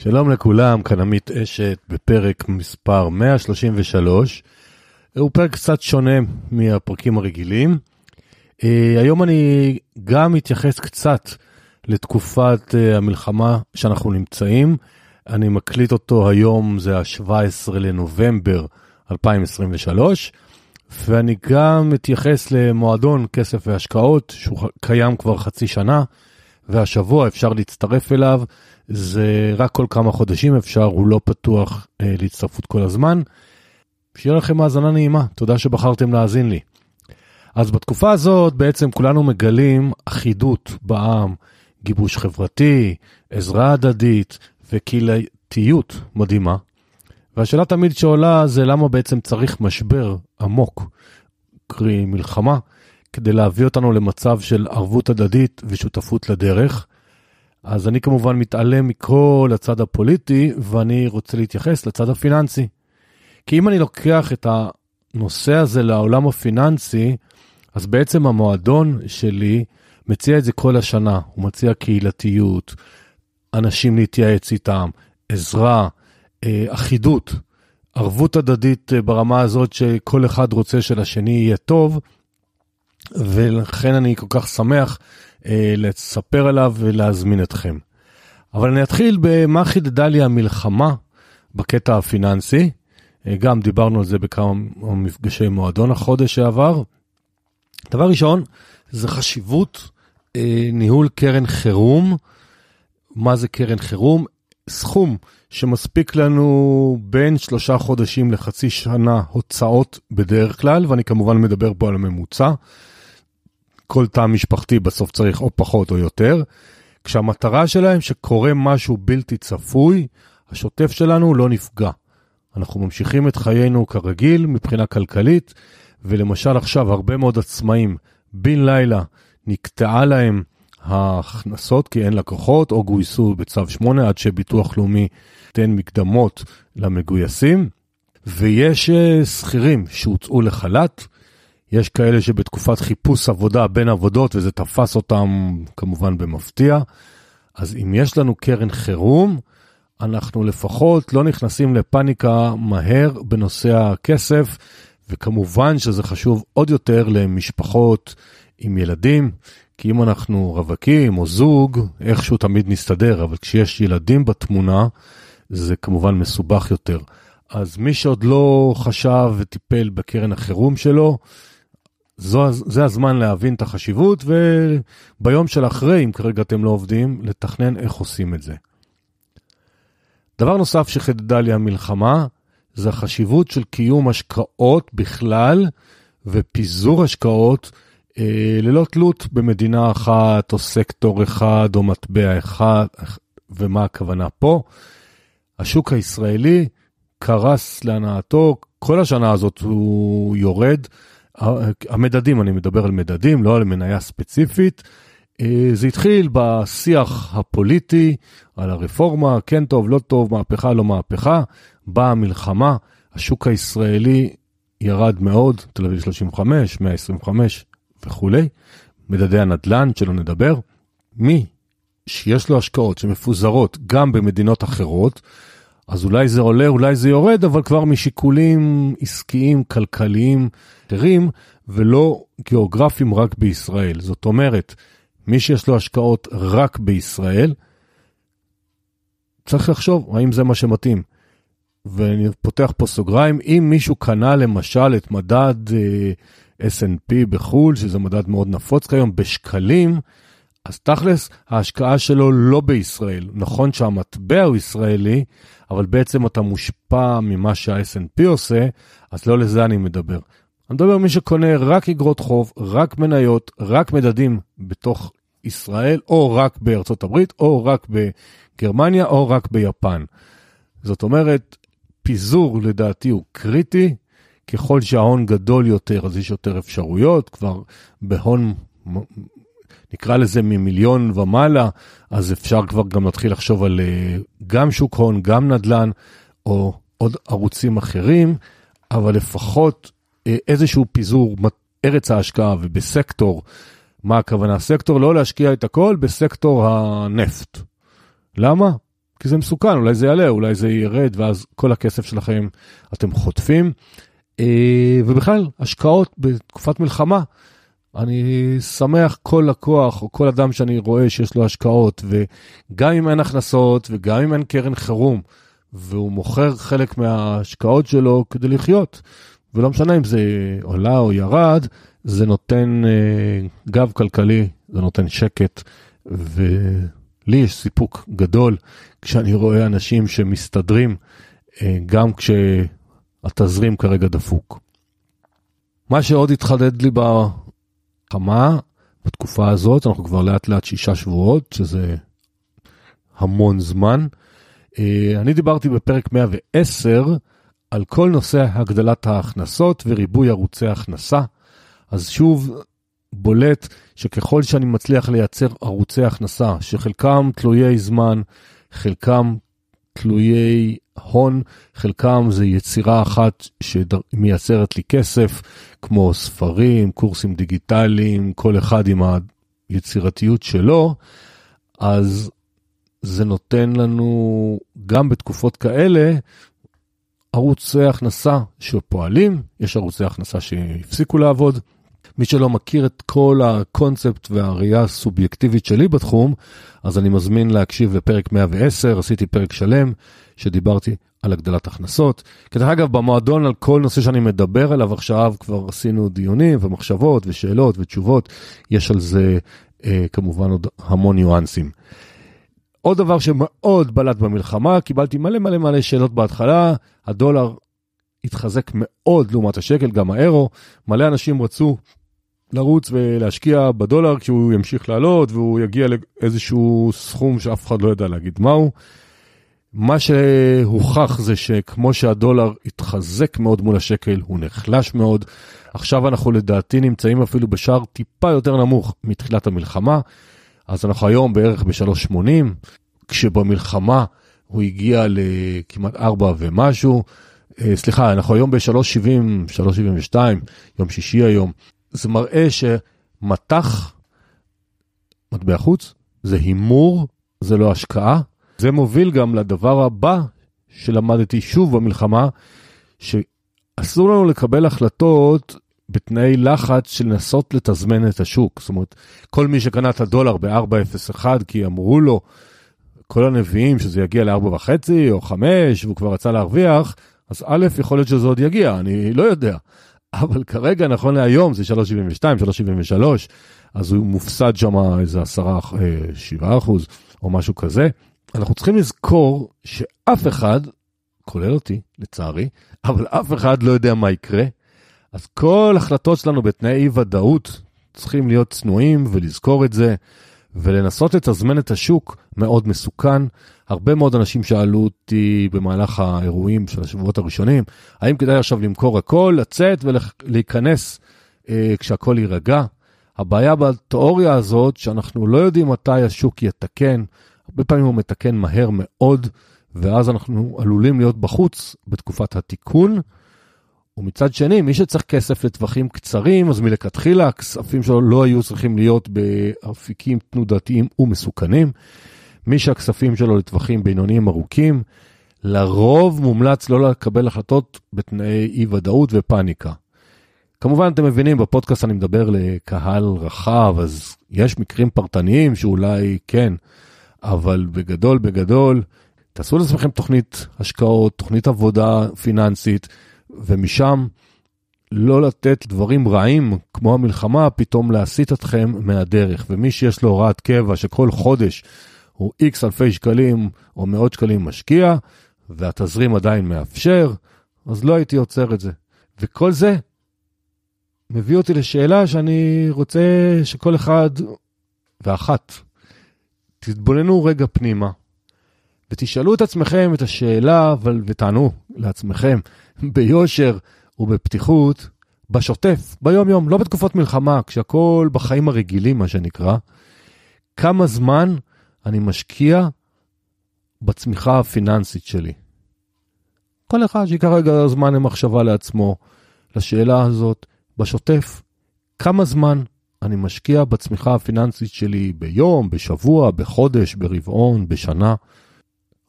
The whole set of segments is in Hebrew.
שלום לכולם, כאן עמית אשת בפרק מספר 133. הוא פרק קצת שונה מהפרקים הרגילים. Uh, היום אני גם אתייחס קצת לתקופת uh, המלחמה שאנחנו נמצאים. אני מקליט אותו היום, זה ה-17 לנובמבר 2023, ואני גם אתייחס למועדון כסף והשקעות, שהוא קיים כבר חצי שנה, והשבוע אפשר להצטרף אליו. זה רק כל כמה חודשים אפשר, הוא לא פתוח אה, להצטרפות כל הזמן. שיהיה לכם האזנה נעימה, תודה שבחרתם להאזין לי. אז בתקופה הזאת בעצם כולנו מגלים אחידות בעם, גיבוש חברתי, עזרה הדדית וקהילתיות מדהימה. והשאלה תמיד שעולה זה למה בעצם צריך משבר עמוק, קרי מלחמה, כדי להביא אותנו למצב של ערבות הדדית ושותפות לדרך. אז אני כמובן מתעלם מכל הצד הפוליטי, ואני רוצה להתייחס לצד הפיננסי. כי אם אני לוקח את הנושא הזה לעולם הפיננסי, אז בעצם המועדון שלי מציע את זה כל השנה. הוא מציע קהילתיות, אנשים להתייעץ איתם, עזרה, אה, אחידות, ערבות הדדית אה, ברמה הזאת שכל אחד רוצה שלשני יהיה טוב, ולכן אני כל כך שמח אה, לספר עליו ולהזמין אתכם. אבל אני אתחיל במה חידדה לי המלחמה בקטע הפיננסי. אה, גם דיברנו על זה בכמה מפגשי מועדון החודש שעבר. דבר ראשון, זה חשיבות אה, ניהול קרן חירום. מה זה קרן חירום? סכום שמספיק לנו בין שלושה חודשים לחצי שנה הוצאות בדרך כלל, ואני כמובן מדבר פה על הממוצע. כל תא משפחתי בסוף צריך או פחות או יותר, כשהמטרה שלהם שקורה משהו בלתי צפוי, השוטף שלנו לא נפגע. אנחנו ממשיכים את חיינו כרגיל מבחינה כלכלית, ולמשל עכשיו הרבה מאוד עצמאים בן לילה נקטעה להם ההכנסות כי אין לקוחות או גויסו בצו 8 עד שביטוח לאומי תן מקדמות למגויסים, ויש אה, שכירים שהוצאו לחל"ת, יש כאלה שבתקופת חיפוש עבודה בין עבודות, וזה תפס אותם כמובן במפתיע. אז אם יש לנו קרן חירום, אנחנו לפחות לא נכנסים לפאניקה מהר בנושא הכסף, וכמובן שזה חשוב עוד יותר למשפחות עם ילדים, כי אם אנחנו רווקים או זוג, איכשהו תמיד נסתדר, אבל כשיש ילדים בתמונה, זה כמובן מסובך יותר. אז מי שעוד לא חשב וטיפל בקרן החירום שלו, זו, זה הזמן להבין את החשיבות, וביום של אחרי, אם כרגע אתם לא עובדים, לתכנן איך עושים את זה. דבר נוסף שחידדה לי המלחמה, זה החשיבות של קיום השקעות בכלל, ופיזור השקעות ללא תלות במדינה אחת, או סקטור אחד, או מטבע אחד, ומה הכוונה פה. השוק הישראלי קרס להנאתו, כל השנה הזאת הוא יורד. המדדים, אני מדבר על מדדים, לא על מניה ספציפית. אה, זה התחיל בשיח הפוליטי על הרפורמה, כן טוב, לא טוב, מהפכה, לא מהפכה. באה המלחמה, השוק הישראלי ירד מאוד, תל אביב 35, 125 וכולי. מדדי הנדל"ן, שלא נדבר. מי שיש לו השקעות שמפוזרות גם במדינות אחרות, אז אולי זה עולה, אולי זה יורד, אבל כבר משיקולים עסקיים, כלכליים אחרים, ולא גיאוגרפיים רק בישראל. זאת אומרת, מי שיש לו השקעות רק בישראל, צריך לחשוב האם זה מה שמתאים. ואני פותח פה סוגריים, אם מישהו קנה למשל את מדד uh, S&P בחו"ל, שזה מדד מאוד נפוץ כיום, בשקלים, אז תכלס, ההשקעה שלו לא בישראל. נכון שהמטבע הוא ישראלי, אבל בעצם אתה מושפע ממה שה-S&P עושה, אז לא לזה אני מדבר. אני מדבר על מי שקונה רק אגרות חוב, רק מניות, רק מדדים בתוך ישראל, או רק בארצות הברית, או רק בגרמניה, או רק ביפן. זאת אומרת, פיזור לדעתי הוא קריטי. ככל שההון גדול יותר, אז יש יותר אפשרויות. כבר בהון נקרא לזה ממיליון ומעלה, אז אפשר כבר גם להתחיל לחשוב על אה, גם שוק הון, גם נדל"ן, או עוד ערוצים אחרים, אבל לפחות אה, איזשהו פיזור ארץ ההשקעה ובסקטור, מה הכוונה סקטור? לא להשקיע את הכל בסקטור הנפט. למה? כי זה מסוכן, אולי זה יעלה, אולי זה ירד, ואז כל הכסף שלכם אתם חוטפים. אה, ובכלל, השקעות בתקופת מלחמה. אני שמח כל לקוח או כל אדם שאני רואה שיש לו השקעות, וגם אם אין הכנסות וגם אם אין קרן חירום, והוא מוכר חלק מההשקעות שלו כדי לחיות, ולא משנה אם זה עולה או ירד, זה נותן אה, גב כלכלי, זה נותן שקט, ולי יש סיפוק גדול כשאני רואה אנשים שמסתדרים, אה, גם כשהתזרים כרגע דפוק. מה שעוד התחדד לי בחמה, בתקופה הזאת, אנחנו כבר לאט לאט שישה שבועות, שזה המון זמן. אה, אני דיברתי בפרק 110 על כל נושא הגדלת ההכנסות וריבוי ערוצי הכנסה. אז שוב, בולט שככל שאני מצליח לייצר ערוצי הכנסה, שחלקם תלויי זמן, חלקם תלויי הון, חלקם זה יצירה אחת שמייצרת לי כסף, כמו ספרים, קורסים דיגיטליים, כל אחד עם היצירתיות שלו, אז זה נותן לנו גם בתקופות כאלה ערוצי הכנסה שפועלים, יש ערוצי הכנסה שהפסיקו לעבוד. מי שלא מכיר את כל הקונספט והראייה הסובייקטיבית שלי בתחום, אז אני מזמין להקשיב לפרק 110, עשיתי פרק שלם שדיברתי על הגדלת הכנסות. כדרך אגב, במועדון על כל נושא שאני מדבר עליו עכשיו, כבר עשינו דיונים ומחשבות ושאלות ותשובות, יש על זה אה, כמובן עוד המון ניואנסים. עוד דבר שמאוד בלט במלחמה, קיבלתי מלא מלא מלא שאלות בהתחלה, הדולר התחזק מאוד לעומת השקל, גם האירו, מלא אנשים רצו לרוץ ולהשקיע בדולר כשהוא ימשיך לעלות והוא יגיע לאיזשהו סכום שאף אחד לא יודע להגיד מהו. מה שהוכח זה שכמו שהדולר התחזק מאוד מול השקל, הוא נחלש מאוד. עכשיו אנחנו לדעתי נמצאים אפילו בשער טיפה יותר נמוך מתחילת המלחמה. אז אנחנו היום בערך ב-3.80, כשבמלחמה הוא הגיע לכמעט 4 ומשהו. אה, סליחה, אנחנו היום ב-3.70, 3.72, יום שישי היום. זה מראה שמטח, מטבע חוץ, זה הימור, זה לא השקעה. זה מוביל גם לדבר הבא שלמדתי שוב במלחמה, שאסור לנו לקבל החלטות בתנאי לחץ של לנסות לתזמן את השוק. זאת אומרת, כל מי שקנה את הדולר ב-4.01 כי אמרו לו, כל הנביאים שזה יגיע ל-4.5 או 5 והוא כבר רצה להרוויח, אז א', יכול להיות שזה עוד יגיע, אני לא יודע. אבל כרגע, נכון להיום, זה 3.72, 3.73, אז הוא מופסד שם איזה 10, 7 אה, אחוז או משהו כזה. אנחנו צריכים לזכור שאף אחד, כולל אותי, לצערי, אבל אף אחד לא יודע מה יקרה. אז כל החלטות שלנו בתנאי אי ודאות צריכים להיות צנועים ולזכור את זה, ולנסות לתזמן את השוק מאוד מסוכן. הרבה מאוד אנשים שאלו אותי במהלך האירועים של השבועות הראשונים, האם כדאי עכשיו למכור הכל, לצאת ולהיכנס אה, כשהכול יירגע? הבעיה בתיאוריה הזאת, שאנחנו לא יודעים מתי השוק יתקן, הרבה פעמים הוא מתקן מהר מאוד, ואז אנחנו עלולים להיות בחוץ בתקופת התיקון. ומצד שני, מי שצריך כסף לטווחים קצרים, אז מלכתחילה הכספים שלו לא היו צריכים להיות באפיקים תנודתיים ומסוכנים. מי שהכספים שלו לטווחים בינוניים ארוכים, לרוב מומלץ לא לקבל החלטות בתנאי אי ודאות ופאניקה. כמובן, אתם מבינים, בפודקאסט אני מדבר לקהל רחב, אז יש מקרים פרטניים שאולי כן, אבל בגדול, בגדול, תעשו לעצמכם תוכנית השקעות, תוכנית עבודה פיננסית, ומשם לא לתת דברים רעים כמו המלחמה פתאום להסיט אתכם מהדרך. ומי שיש לו הוראת קבע שכל חודש הוא איקס אלפי שקלים או מאות שקלים משקיע, והתזרים עדיין מאפשר, אז לא הייתי עוצר את זה. וכל זה מביא אותי לשאלה שאני רוצה שכל אחד ואחת תתבוננו רגע פנימה ותשאלו את עצמכם את השאלה ותענו לעצמכם ביושר ובפתיחות, בשוטף, ביום-יום, לא בתקופות מלחמה, כשהכול בחיים הרגילים, מה שנקרא, כמה זמן אני משקיע בצמיחה הפיננסית שלי. כל אחד שיקח רגע זמן למחשבה לעצמו, לשאלה הזאת, בשוטף, כמה זמן אני משקיע בצמיחה הפיננסית שלי ביום, בשבוע, בחודש, ברבעון, בשנה.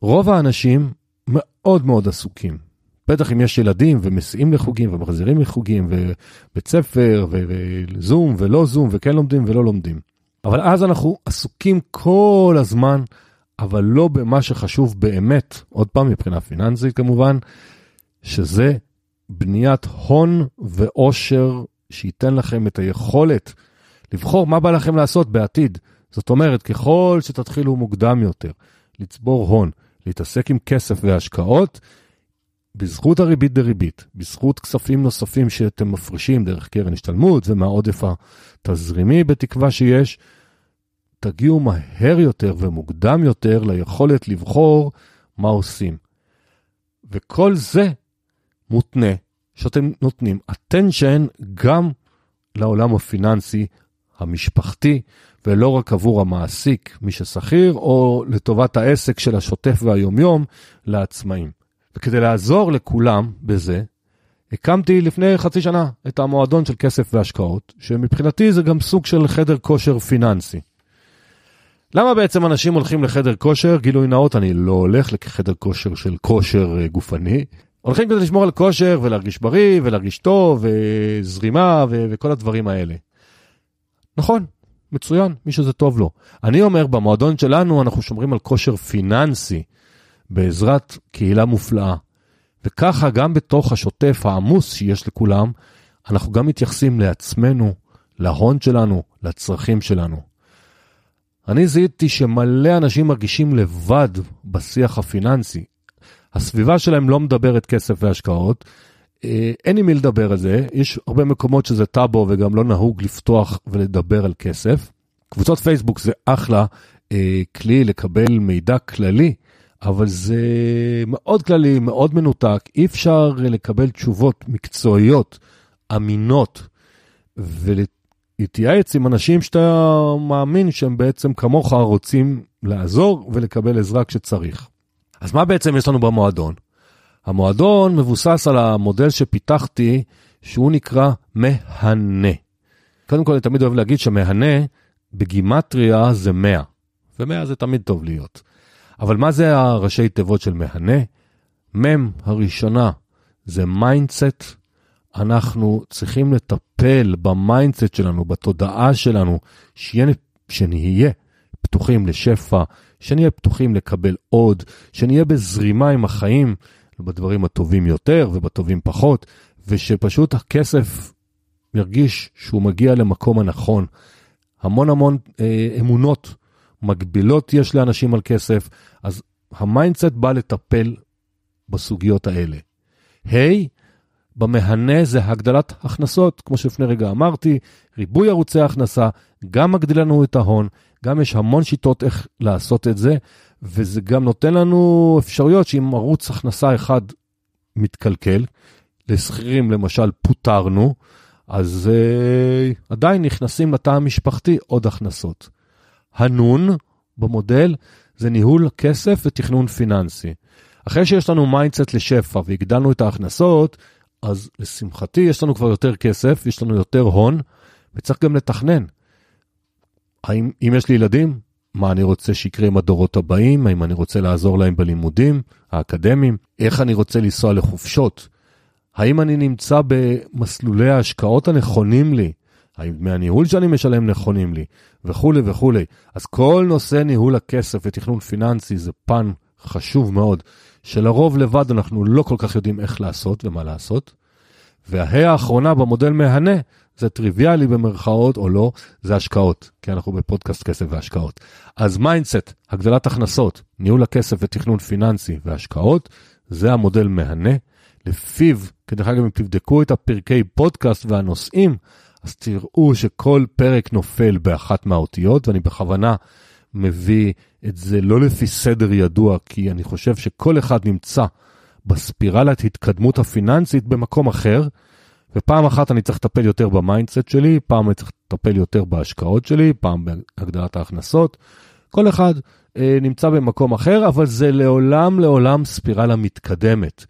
רוב האנשים מאוד מאוד עסוקים. בטח אם יש ילדים ומסיעים לחוגים ומחזירים לחוגים ובית ספר וזום ולא זום וכן לומדים ולא לומדים. אבל אז אנחנו עסוקים כל הזמן, אבל לא במה שחשוב באמת, עוד פעם מבחינה פיננסית כמובן, שזה בניית הון ועושר שייתן לכם את היכולת לבחור מה בא לכם לעשות בעתיד. זאת אומרת, ככל שתתחילו מוקדם יותר לצבור הון, להתעסק עם כסף והשקעות, בזכות הריבית דריבית, בזכות כספים נוספים שאתם מפרישים דרך קרן השתלמות ומהעודף התזרימי בתקווה שיש, תגיעו מהר יותר ומוקדם יותר ליכולת לבחור מה עושים. וכל זה מותנה שאתם נותנים attention גם לעולם הפיננסי המשפחתי, ולא רק עבור המעסיק, מי ששכיר, או לטובת העסק של השוטף והיומיום לעצמאים. וכדי לעזור לכולם בזה, הקמתי לפני חצי שנה את המועדון של כסף והשקעות, שמבחינתי זה גם סוג של חדר כושר פיננסי. למה בעצם אנשים הולכים לחדר כושר? גילוי נאות, אני לא הולך לחדר כושר של כושר אה, גופני. הולכים כדי לשמור על כושר ולהרגיש בריא ולהרגיש טוב וזרימה ו- וכל הדברים האלה. נכון, מצוין, מי שזה טוב לו. אני אומר, במועדון שלנו אנחנו שומרים על כושר פיננסי בעזרת קהילה מופלאה. וככה גם בתוך השוטף העמוס שיש לכולם, אנחנו גם מתייחסים לעצמנו, להון שלנו, לצרכים שלנו. אני זיהיתי שמלא אנשים מרגישים לבד בשיח הפיננסי. הסביבה שלהם לא מדברת כסף והשקעות, אה, אין עם מי לדבר על זה, יש הרבה מקומות שזה טאבו וגם לא נהוג לפתוח ולדבר על כסף. קבוצות פייסבוק זה אחלה אה, כלי לקבל מידע כללי, אבל זה מאוד כללי, מאוד מנותק, אי אפשר לקבל תשובות מקצועיות, אמינות, ולהתייעץ עם אנשים שאתה מאמין שהם בעצם כמוך רוצים לעזור ולקבל עזרה כשצריך. אז מה בעצם יש לנו במועדון? המועדון מבוסס על המודל שפיתחתי, שהוא נקרא מהנה. קודם כל, אני תמיד אוהב להגיד שמהנה בגימטריה זה 100, ו-100 זה תמיד טוב להיות. אבל מה זה הראשי תיבות של מהנה? מ' הראשונה זה mindset. אנחנו צריכים לטפל ב mindset שלנו, בתודעה שלנו, שנהיה פתוחים לשפע, שנהיה פתוחים לקבל עוד, שנהיה בזרימה עם החיים, בדברים הטובים יותר ובטובים פחות, ושפשוט הכסף ירגיש שהוא מגיע למקום הנכון. המון המון אה, אמונות מגבילות יש לאנשים על כסף, אז ה mindset בא לטפל בסוגיות האלה. ה', ה', במהנה זה הגדלת הכנסות, כמו שלפני רגע אמרתי, ריבוי ערוצי הכנסה, גם מגדיל לנו את ההון, גם יש המון שיטות איך לעשות את זה, וזה גם נותן לנו אפשרויות שאם ערוץ הכנסה אחד מתקלקל, לשכירים למשל פוטרנו, אז uh, עדיין נכנסים לתא המשפחתי עוד הכנסות. הנון במודל זה ניהול כסף ותכנון פיננסי. אחרי שיש לנו mindset לשפע והגדלנו את ההכנסות, אז לשמחתי יש לנו כבר יותר כסף, יש לנו יותר הון, וצריך גם לתכנן. האם אם יש לי ילדים, מה אני רוצה שיקרה עם הדורות הבאים, האם אני רוצה לעזור להם בלימודים האקדמיים, איך אני רוצה לנסוע לחופשות, האם אני נמצא במסלולי ההשקעות הנכונים לי, האם דמי הניהול שאני משלם נכונים לי, וכולי וכולי. אז כל נושא ניהול הכסף ותכנון פיננסי זה פן חשוב מאוד, שלרוב לבד אנחנו לא כל כך יודעים איך לעשות ומה לעשות. וההא האחרונה במודל מהנה זה טריוויאלי במרכאות או לא, זה השקעות, כי אנחנו בפודקאסט כסף והשקעות. אז mindset, הגדלת הכנסות, ניהול הכסף ותכנון פיננסי והשקעות, זה המודל מהנה. לפיו, כדרך אגב, אם תבדקו את הפרקי פודקאסט והנושאים, אז תראו שכל פרק נופל באחת מהאותיות, ואני בכוונה מביא את זה לא לפי סדר ידוע, כי אני חושב שכל אחד נמצא בספירלת התקדמות הפיננסית במקום אחר, ופעם אחת אני צריך לטפל יותר mindset שלי, פעם אני צריך לטפל יותר בהשקעות שלי, פעם בהגדלת ההכנסות. כל אחד אה, נמצא במקום אחר, אבל זה לעולם לעולם ספירלה מתקדמת.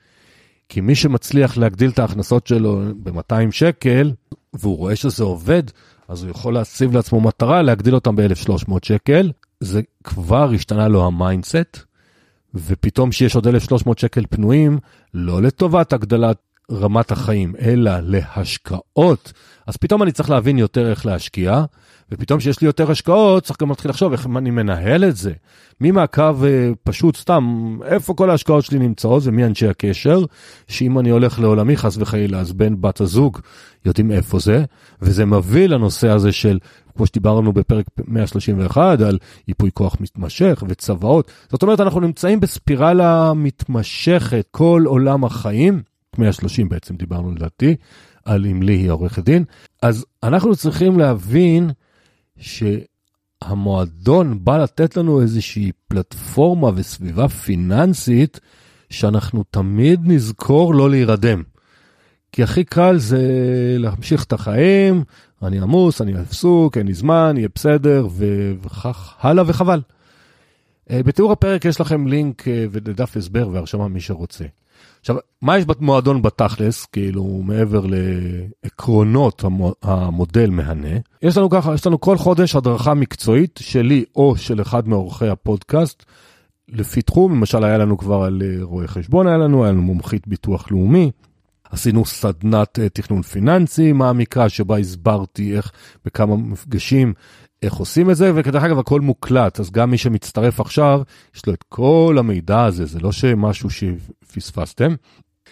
כי מי שמצליח להגדיל את ההכנסות שלו ב-200 שקל, והוא רואה שזה עובד, אז הוא יכול להציב לעצמו מטרה להגדיל אותם ב-1,300 שקל. זה כבר השתנה לו ה mindset, ופתאום שיש עוד 1,300 שקל פנויים, לא לטובת הגדלת רמת החיים, אלא להשקעות, אז פתאום אני צריך להבין יותר איך להשקיע, ופתאום שיש לי יותר השקעות, צריך גם להתחיל לחשוב איך אני מנהל את זה. מי מעקב אה, פשוט סתם, איפה כל ההשקעות שלי נמצאות ומי אנשי הקשר, שאם אני הולך לעולמי חס וחלילה, אז בן בת הזוג יודעים איפה זה, וזה מביא לנושא הזה של, כמו שדיברנו בפרק 131, על ייפוי כוח מתמשך וצוואות. זאת אומרת, אנחנו נמצאים בספירלה מתמשכת כל עולם החיים. 130 בעצם דיברנו לדעתי, על אם לי היא עורכת דין. אז אנחנו צריכים להבין שהמועדון בא לתת לנו איזושהי פלטפורמה וסביבה פיננסית שאנחנו תמיד נזכור לא להירדם. כי הכי קל זה להמשיך את החיים, אני עמוס, אני עסוק, אין לי זמן, יהיה בסדר, וכך הלאה וחבל. אה, בתיאור הפרק יש לכם לינק אה, ודף הסבר והרשמה מי שרוצה. עכשיו, מה יש במועדון בתכלס, כאילו, מעבר לעקרונות המודל מהנה? יש לנו ככה, יש לנו כל חודש הדרכה מקצועית שלי או של אחד מעורכי הפודקאסט, לפי תחום, למשל היה לנו כבר על אה, רואי חשבון, היה לנו, היה לנו מומחית ביטוח לאומי. עשינו סדנת אה, תכנון פיננסי מעמיקה שבה הסברתי איך בכמה מפגשים איך עושים את זה, וכדרך אגב הכל מוקלט, אז גם מי שמצטרף עכשיו, יש לו את כל המידע הזה, זה לא שמשהו שפספסתם.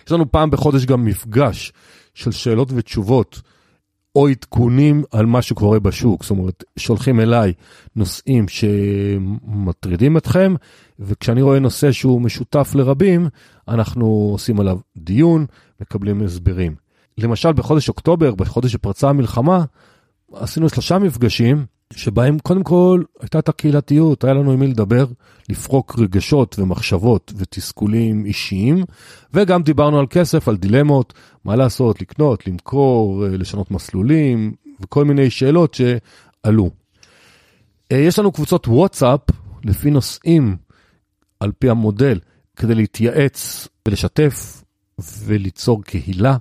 יש לנו פעם בחודש גם מפגש של שאלות ותשובות, או עדכונים על מה שקורה בשוק, זאת אומרת, שולחים אליי נושאים שמטרידים אתכם, וכשאני רואה נושא שהוא משותף לרבים, אנחנו עושים עליו דיון, מקבלים הסברים. למשל, בחודש אוקטובר, בחודש שפרצה המלחמה, עשינו שלושה מפגשים, שבהם קודם כל הייתה את הקהילתיות, היה לנו עם מי לדבר, לפרוק רגשות ומחשבות ותסכולים אישיים, וגם דיברנו על כסף, על דילמות, מה לעשות, לקנות, למכור, אה, לשנות מסלולים, וכל מיני שאלות שעלו. אה, יש לנו קבוצות וואטסאפ לפי נושאים על פי המודל, כדי להתייעץ ולשתף וליצור קהילה,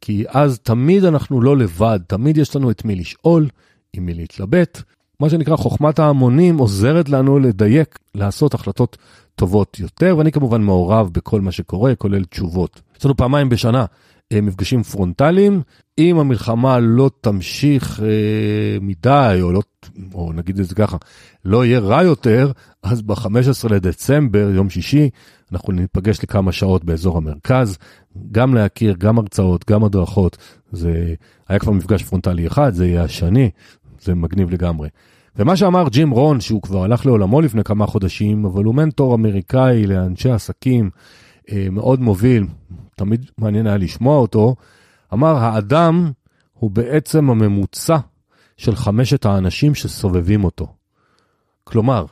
כי אז תמיד אנחנו לא לבד, תמיד יש לנו את מי לשאול. עם מי להתלבט. מה שנקרא חוכמת ההמונים עוזרת לנו לדייק, לעשות החלטות טובות יותר, ואני כמובן מעורב בכל מה שקורה, כולל תשובות. יש לנו פעמיים בשנה אה, מפגשים פרונטליים. אם המלחמה לא תמשיך אה, מדי, או, לא, או נגיד את זה ככה, לא יהיה רע יותר, אז ב-15 לדצמבר, יום שישי, אנחנו ניפגש לכמה שעות באזור המרכז, גם להכיר, גם הרצאות, גם הדרכות. זה היה כבר מפגש פרונטלי אחד, זה יהיה השני, זה מגניב לגמרי. ומה שאמר ג'ים רון, שהוא כבר הלך לעולמו לפני כמה חודשים, אבל הוא מנטור אמריקאי לאנשי עסקים, אה, מאוד מוביל, תמיד מעניין היה לשמוע אותו, אמר, האדם הוא בעצם הממוצע של חמשת האנשים שסובבים אותו. כלומר,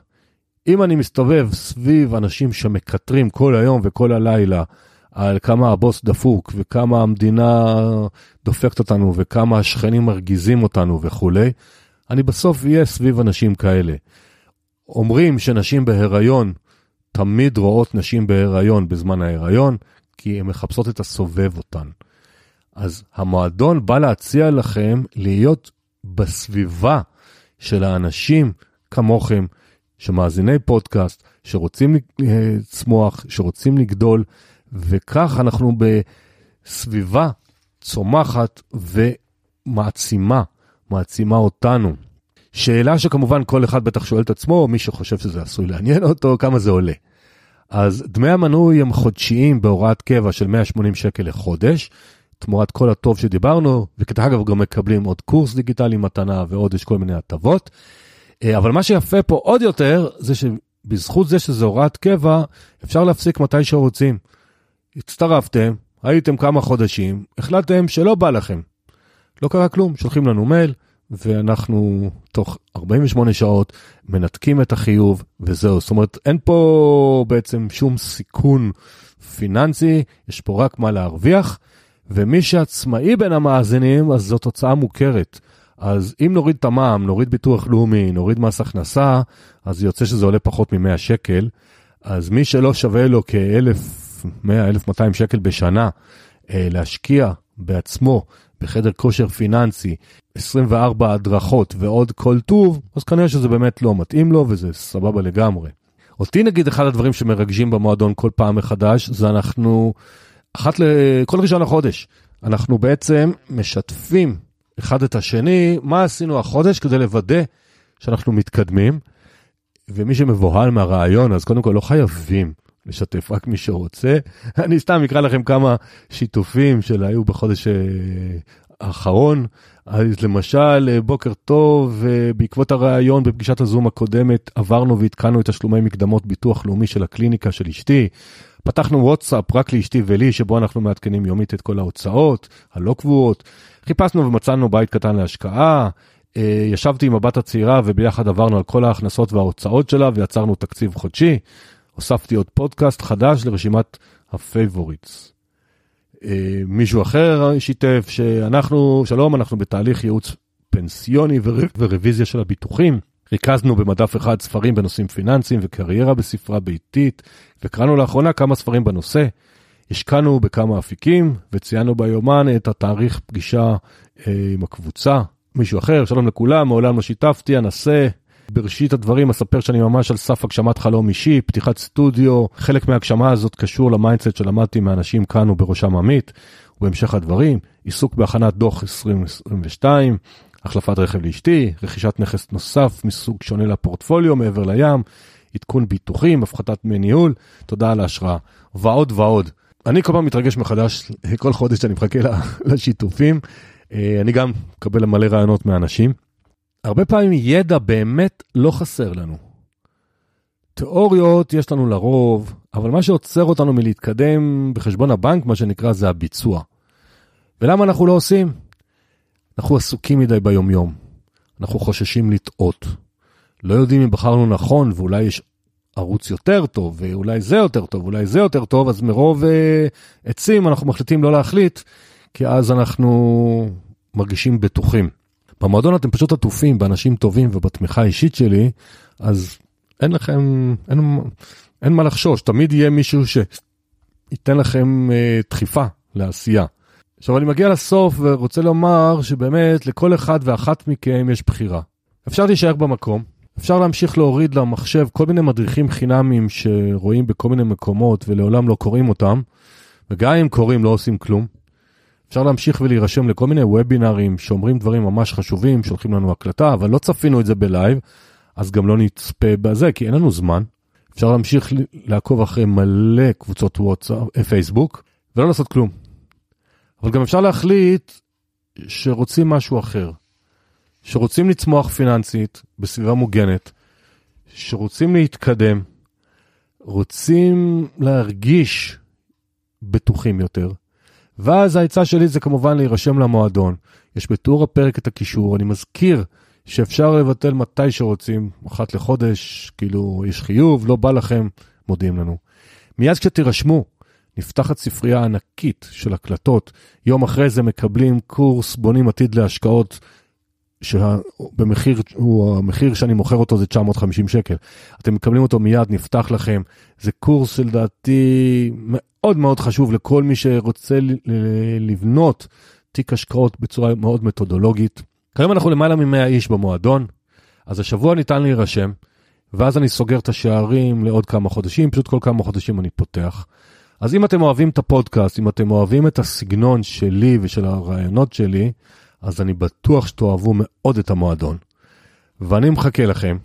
אם אני מסתובב סביב אנשים שמקטרים כל היום וכל הלילה על כמה הבוס דפוק וכמה המדינה דופקת אותנו וכמה השכנים מרגיזים אותנו וכולי, אני בסוף אהיה סביב אנשים כאלה. אומרים שנשים בהיריון תמיד רואות נשים בהיריון בזמן ההיריון, כי הן מחפשות את הסובב אותן. אז המועדון בא להציע לכם להיות בסביבה של האנשים כמוכם, שמאזיני פודקאסט, שרוצים לצמוח, שרוצים לגדול, וכך אנחנו בסביבה צומחת ומעצימה, מעצימה אותנו. שאלה שכמובן כל אחד בטח שואל את עצמו, מי שחושב שזה עשוי לעניין אותו, כמה זה עולה. אז דמי המנוי הם חודשיים בהוראת קבע של 180 שקל לחודש, תמורת כל הטוב שדיברנו, וכדרך אגב גם מקבלים עוד קורס דיגיטלי מתנה ועוד יש כל מיני הטבות. אה, אבל מה שיפה פה עוד יותר, זה שבזכות זה שזה הוראת קבע, אפשר להפסיק מתי שרוצים. הצטרפתם, הייתם כמה חודשים, החלטתם שלא בא לכם. לא קרה כלום, שולחים לנו מייל, ואנחנו תוך 48 שעות מנתקים את החיוב וזהו. זאת אומרת, אין פה בעצם שום סיכון פיננסי, יש פה רק מה להרוויח, ומי שעצמאי בין המאזינים, אז זו תוצאה מוכרת. אז אם נוריד את המע"מ, נוריד ביטוח לאומי, נוריד מס הכנסה, אז יוצא שזה עולה פחות מ-100 שקל. אז מי שלא שווה לו כ-1,100-1,200 שקל בשנה אה, להשקיע בעצמו בחדר כושר פיננסי, 24 הדרכות ועוד כל טוב, אז כנראה שזה באמת לא מתאים לו וזה סבבה לגמרי. אותי נגיד אחד הדברים שמרגשים במועדון כל פעם מחדש זה אנחנו אחת לכל ראשון לחודש אנחנו בעצם משתפים אחד את השני מה עשינו החודש כדי לוודא שאנחנו מתקדמים. ומי שמבוהל מהרעיון אז קודם כל לא חייבים לשתף רק מי שרוצה. אני סתם אקרא לכם כמה שיתופים שהיו בחודש אה, האחרון. אז למשל, אה, בוקר טוב, אה, בעקבות הראיון בפגישת הזום הקודמת עברנו ועדכנו את תשלומי מקדמות ביטוח לאומי של הקליניקה של אשתי. פתחנו וואטסאפ רק לאשתי ולי, שבו אנחנו מעדכנים יומית את כל ההוצאות הלא קבועות. חיפשנו ומצאנו בית קטן להשקעה. ישבתי עם הבת הצעירה וביחד עברנו על כל ההכנסות וההוצאות שלה ויצרנו תקציב חודשי. הוספתי עוד פודקאסט חדש לרשימת ה favorites. אה, מישהו אחר שיתף שאנחנו, שלום, אנחנו בתהליך ייעוץ פנסיוני ור... ורוויזיה של הביטוחים. ריכזנו במדף אחד ספרים בנושאים פיננסיים וקריירה בספרייה ביתית, וקראנו לאחרונה כמה ספרים בנושא. השקענו בכמה אפיקים וציינו ביומן את התאריך פגישה אה, עם הקבוצה. מישהו אחר, שלום לכולם, מעולם לא שיתפתי, אנסה בראשית הדברים אספר שאני ממש על סף הגשמת חלום אישי, פתיחת סטודיו, חלק מההגשמה הזאת קשור ל mindset שלמדתי מאנשים כאן ובראשם עמית, ובהמשך הדברים, עיסוק בהכנת דוח 2022, החלפת רכב לאשתי, רכישת נכס נוסף מסוג שונה לפורטפוליו מעבר לים, עדכון ביטוחים, הפחתת דמי ניהול, תודה על ההשראה, ועוד ועוד. אני כל פעם מתרגש מחדש, כל חודש אני מחכה לשיתופים. אה, אני גם מקבל מלא רעיונות מאנשים. הרבה פעמים ידע באמת לא חסר לנו. תיאוריות יש לנו לרוב, אבל מה שעוצר אותנו מלהתקדם בחשבון הבנק, מה שנקרא, זה הביצוע. ולמה אנחנו לא עושים? אנחנו עסוקים מדי ביומיום. אנחנו חוששים לטעות. לא יודעים אם בחרנו נכון, ואולי יש ערוץ יותר טוב, ואולי זה יותר טוב, ואולי זה יותר טוב, אז מרוב אה, עצים אנחנו מחליטים לא להחליט, כי אז אנחנו מרגישים בטוחים. במועדון אתם פשוט עטופים באנשים טובים ובתמיכה האישית שלי, אז אין לכם, אין, אין מה לחשוש, תמיד יהיה מישהו שייתן לכם אה, דחיפה לעשייה. עכשיו אני מגיע לסוף ורוצה לומר שבאמת לכל אחד ואחת מכם יש בחירה. אפשר להישאר במקום, אפשר להמשיך להוריד למחשב כל מיני מדריכים חינמים שרואים בכל מיני מקומות ולעולם לא קוראים אותם, וגם אם קוראים לא עושים כלום. אפשר להמשיך ולהירשם לכל מיני וובינארים שאומרים דברים ממש חשובים, שולחים לנו הקלטה, אבל לא צפינו את זה בלייב, אז גם לא נצפה בזה, כי אין לנו זמן. אפשר להמשיך לעקוב אחרי מלא קבוצות וואטסאפ, אה, פייסבוק, ולא לעשות כלום. אבל גם אפשר להחליט שרוצים משהו אחר, שרוצים לצמוח פיננסית בסביבה מוגנת, שרוצים להתקדם, רוצים להרגיש בטוחים יותר, ואז העצה שלי זה כמובן להירשם למועדון. יש בתיאור הפרק את הקישור, אני מזכיר שאפשר לבטל מתי שרוצים, אחת לחודש, כאילו יש חיוב, לא בא לכם, מודיעים לנו. מיד כשתירשמו, נפתחת ספרייה ענקית של הקלטות, יום אחרי זה מקבלים קורס בונים עתיד להשקעות שבמחיר, הוא המחיר שאני מוכר אותו זה 950 שקל. אתם מקבלים אותו מיד, נפתח לכם. זה קורס שלדעתי מאוד מאוד חשוב לכל מי שרוצה לבנות תיק השקעות בצורה מאוד מתודולוגית. כיום אנחנו למעלה מ-100 איש במועדון, אז השבוע ניתן להירשם, ואז אני סוגר את השערים לעוד כמה חודשים, פשוט כל כמה חודשים אני פותח. אז אם אתם אוהבים את הפודקאסט, אם אתם אוהבים את הסגנון שלי ושל הרעיונות שלי, אז אני בטוח שתאהבו מאוד את המועדון. ואני מחכה לכם,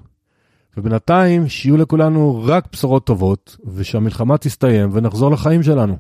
ובינתיים שיהיו לכולנו רק בשורות טובות, ושהמלחמה תסתיים ונחזור לחיים שלנו.